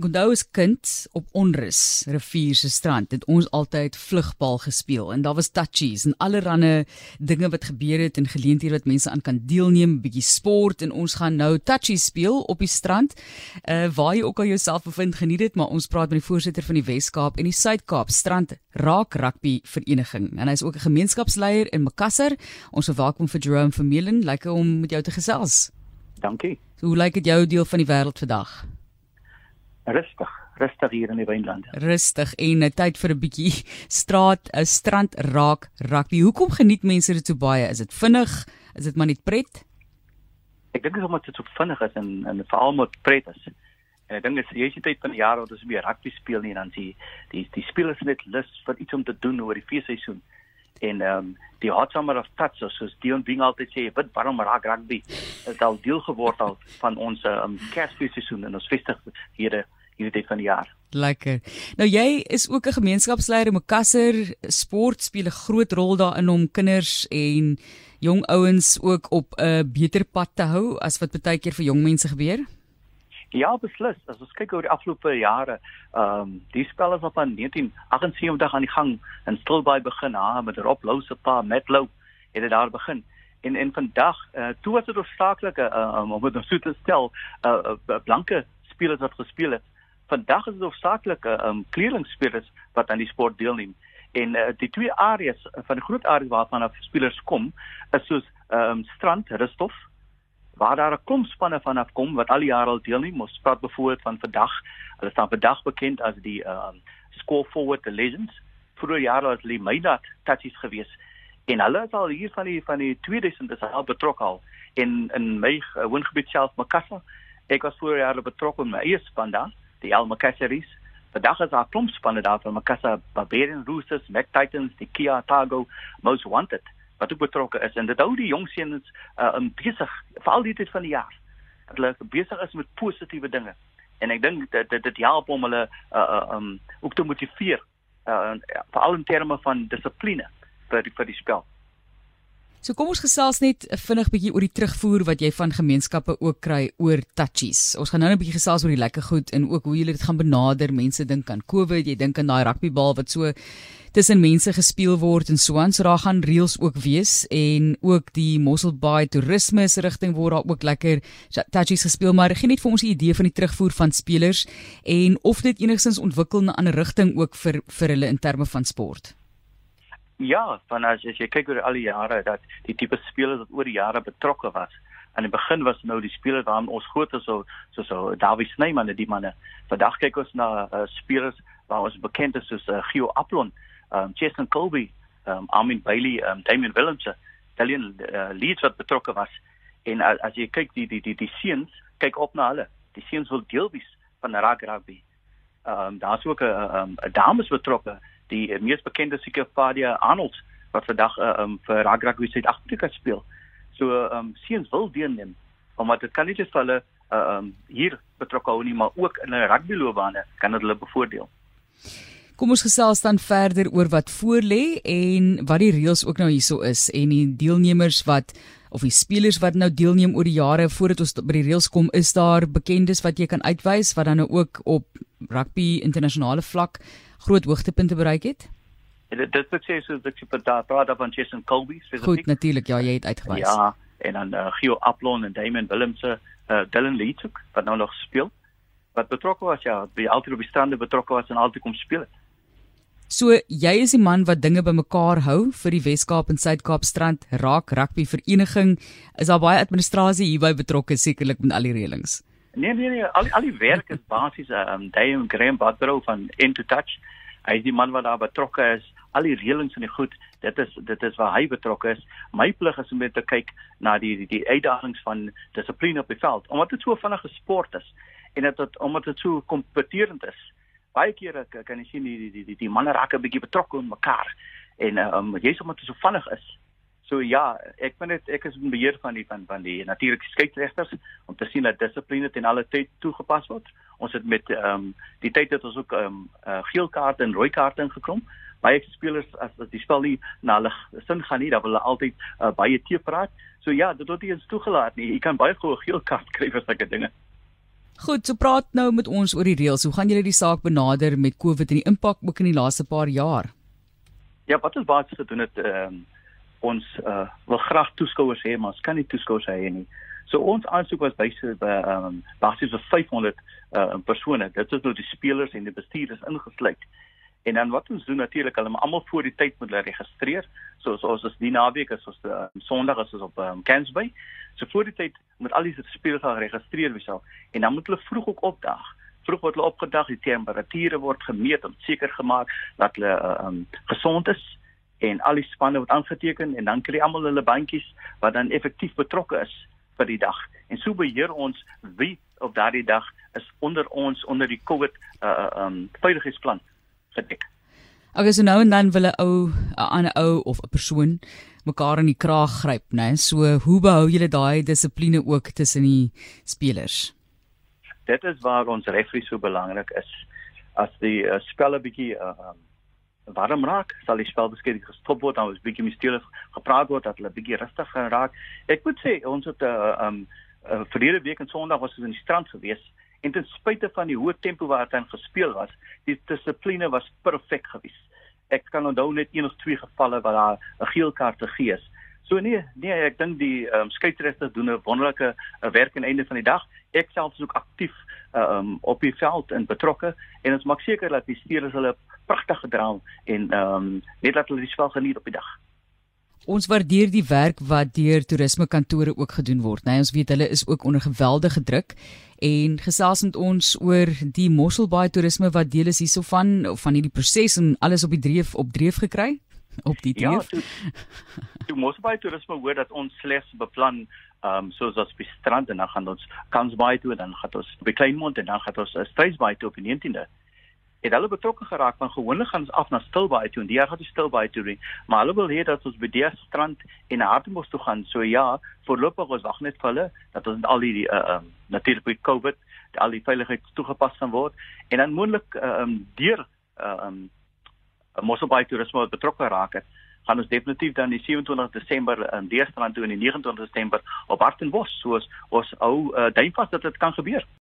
Gondou is kind op Onrus rivier se strand het ons altyd vlugbal gespeel en daar was touchies en allerlei dinge wat gebeur het en geleenthede wat mense aan kan deelneem, bietjie sport en ons gaan nou touchies speel op die strand. Uh waar jy ook al jouself bevind, geniet dit, maar ons praat met die voorsitter van die Wes-Kaap en die Suid-Kaap Strand Raak Rugby Vereniging en hy's ook 'n gemeenskapsleier in Makassar. Ons verwelkom vir Jerome Vermeulen, lekker om met jou te gesels. Dankie. So, hoe lyk dit jou deel van die wêreld vandag? Rustig, rustig hier in die Wynlande. Rustig en 'n tyd vir 'n bietjie straat, 'n strand raak rugby. Hoekom geniet mense dit so baie? Is dit vinnig? Is dit maar net pret? Ek dink dit is omdat dit so vinnig is en en veral met pret is. En ek dink dit is die eerste tyd van die jaar wat ons weer rugby speel nie dan sien die die spelers net lus vir iets om te doen oor die feesseisoen. En ehm um, die hot summer of touch soos Dion Bing altyd sê, "Wat waarom raak rugby?" Het al deel geword al van ons ehm um, Kersfeesseisoen en ons festighede hierdie tyd van die jaar. Lekker. Nou jy is ook 'n gemeenskapsleier in Makassar. Sport speel 'n groot rol daarin om kinders en jong ouens ook op 'n beter pad te hou as wat baie keer vir jong mense gebeur. Ja, beslis. As ons kyk oor die afgelope jare, ehm um, die spel is op van 1978 aan die gang in Stilbaai begin, ha, met Rob Lou se pa, Matt Lou, het dit daar begin. En en vandag, uh, toe was dit oorspronklik 'n uh, um, om dit nou so te stel, 'n uh, uh, blanke spelers wat gespeel het vandag is dit hoofsaaklik uh, um, kleurlingspelers wat aan die sport deelneem. En uh, die twee areas van die groot areas waarvan af spelers kom, is soos um, strand, Rusthof, waar daar 'n klomp spanne vanaf kom wat al die jare al deelneem. Ons praat byvoorbeeld van vandag, hulle staan vandag bekend as die um, score forward the legends. Vroeger jare was hulle Meynat touchies geweest en hulle is al hier van die van die 2000 is al betrokke al in in my uh, woongebied self Makassar. Ek was vroeger jare betrokke met my eie span daar die El Macassaries. Vandag is daar klomp spanne daar van Macassa, Barbarian Roosters, Mac Titans, die Kia Tago, Most Wanted wat ook betrokke is en dit hou die jong seuns uh, um, besig veral die tyd van die jaar. Dat hulle besig is met positiewe dinge. En ek dink dit dit, dit help om hulle uh, uh, um ook te motiveer uh, veral in terme van dissipline vir vir die spel. So kom ons gesels net vinnig bietjie oor die terugvoer wat jy van gemeenskappe ook kry oor touchies. Ons gaan nou 'n bietjie gesels oor die lekker goed en ook hoe jy dit gaan benader. Mense dink aan COVID, jy dink aan daai rugbybal wat so tussen mense gespeel word en so aan. So daar gaan reëls ook wees en ook die Mossel Bay toerisme se rigting word daar ook lekker touchies gespeel, maar gee net vir ons 'n idee van die terugvoer van spelers en of dit enigstens ontwikkel na 'n ander rigting ook vir vir hulle in terme van sport. Ja, van as, as jy kyk oor al die jare dat die tipe spelers wat oor die jare betrokke was. Aan die begin was nou die spelers waarmee ons groot is so so so Dawie Snyman en die manne. Vandag kyk ons na uh, spelers waar ons bekend is soos uh, Gio Aplon, um Jason Colby, um Armin Bailey, um Damian Willems, Dalian uh, Leeds wat betrokke was. En uh, as jy kyk die die die die seuns, kyk op na hulle. Die seuns wil deel wees van rugby. Ehm um, daar's ook 'n 'n dames betrokke die mees bekende seker Fadia Arnold wat vandag uh, um, vir Rugby Suid-Afrika speel. So ehm um, seuns wil deelneem omdat dit kan nie net vir hulle uh, um, hier betrokke hou nie, maar ook in 'n rugbyloopbane kan dit hulle bevoordeel. Kom ons gesels dan verder oor wat voorlê en wat die reëls ook nou hierso is en die deelnemers wat of die spelers wat nou deelneem oor die jare voordat ons by die reëls kom, is daar bekendes wat jy kan uitwys wat dan nou ook op rugby internasionale vlak groot hoogtepunte bereik het? Dit dit wat sê so dat jy praat praat van Jason Colby spesifiek. Goed, natuurlik, ja, jy het uitgewys. Ja, en dan uh, Gio Aplon en Damon Willemse, uh, Dylan Leetuk wat nou nog speel. Wat betrokke was ja, by altyd op die strande betrokke was en altyd kom speel het. So jy is die man wat dinge bymekaar hou vir die Wes-Kaap en Suid-Kaap strand raak rugby vereniging. Is daar baie administrasie hierby betrokke sekerlik met al die reëlings? Nee nee nee, al al die werk is basies ehm um, Dave Graham Butler van Into Touch. Hy is die man wat daar betrokke is. Al die reëlings en die goed, dit is dit is waar hy betrokke is. My plig is om net te kyk na die die, die uitdagings van dissipline op die veld. Omdat dit so vinnige sport is en dit het, omdat dit so kompeterend is. Baie kere kan jy sien die die die die, die manne raak 'n bietjie betrokke in mekaar en um, jy's omdat dit so vinnig is. So ja, ek ben dit ek is in beheer van die van van die natuurlike skeieregters om te sien dat dissipline ten alle tyd toegepas word. Ons het met ehm um, die tyd het ons ook ehm um, uh, geel kaarte en rooi kaarte ingekom. Baie spelers as as die spel nie na hulle sin gaan nie, dan wil hulle altyd uh, baie te praat. So ja, dit word nie eens toegelaat nie. Jy kan baie gou 'n geel kaart kry vir sulke dinge. Goed, so praat nou met ons oor die reëls. Hoe gaan julle die saak benader met COVID en die impak ook in die laaste paar jaar? Ja, wat ons basies gedoen het, ehm um, ons uh, wil graag toeskouers hê, maar ons kan nie toeskouers hê nie. So ons aansoek was basies by ehm um, basies vir 500 uh, persone. Dit is nou die spelers en die bestuurders ingesluit. En dan wat ons doen natuurlik, hulle moet almal voor die tyd moet hulle registreer. So as ons as die naweek is ons uh, Sondag as ons op um, Kansby. So voor die tyd moet al die spelers al geregistreer wees al en dan moet hulle vroeg ook opdaag. Vroeg word hulle opgedag, die temperature word gemeet om seker gemaak dat hulle uh, um, gesond is en al die spanne word aangeteken en dan kry almal hulle bandjies wat dan effektief betrokke is vir die dag. En so beheer ons wie op daardie dag is onder ons onder die COVID uh, um, veiligheidsplan gedek. Okay, so nou en dan wil 'n ou 'n ander ou of 'n persoon mekaar in die kraag gryp, né? So hoe behou julle daai dissipline ook tussen die spelers? Dit is waar ons referee so belangrik is. As die uh, spelle bietjie uh, um, warm raak, sal die spel beskikbaar gestop word, dan is bietjie mysterieus gepraat word dat hulle bietjie rustig gaan raak. Ek moet sê ons het 'n uh, um uh, verlede week en Sondag was ons in die strand gewees en ten spyte van die hoë tempo wat dan gespeel was, die dissipline was perfek gewees. Ek kan onthou net een of twee gevalle waar daar 'n geel kaart gegee is. So nee, nee, ek dink die ehm um, skeieregters doen 'n wonderlike uh, werk aan die einde van die dag. Ek self is ook aktief ehm um, op die veld en betrokke en ons maak seker dat die spelers hulle pragtig gedra en ehm um, net dat hulle die spel geniet op die dag. Ons waardeer die werk wat deur toerisme kantore ook gedoen word. Nee, ons weet hulle is ook onder geweldige druk en gesels met ons oor die Mosselbaai toerisme wat deel is hierso van van hierdie proses en alles op die dreef op dreef gekry op die Ja, dreef. toe, toe Mosselbaai toerisme hoor dat ons slegs beplan ehm um, soos as by strand en dan gaan ons Kansbaai toe en dan gaan ons by Kleinmond en dan gaan ons uh, Strysbaai toe op die 19de. Het hulle betrokke geraak van gewoonlik gaan ons af na Stilbaai toe en die jaar gaan ons Stilbaai toe doen, maar hulle wil hê dat ons by die strand en Hartbeespoort toe gaan. So ja, voorlopig ons wag net vir hulle dat ons al die ehm uh, um, natuurlik met COVID al die veiligheid toegepas gaan word en dan moontlik ehm um, deur ehm um, Mosselbaai toerisme wat betrokke raak het gaan ons definitief dan die 27 Desember in Deerstrand toe en die 29 Desember op Hartenbos soos ons ou uh, duimvas dat dit kan gebeur.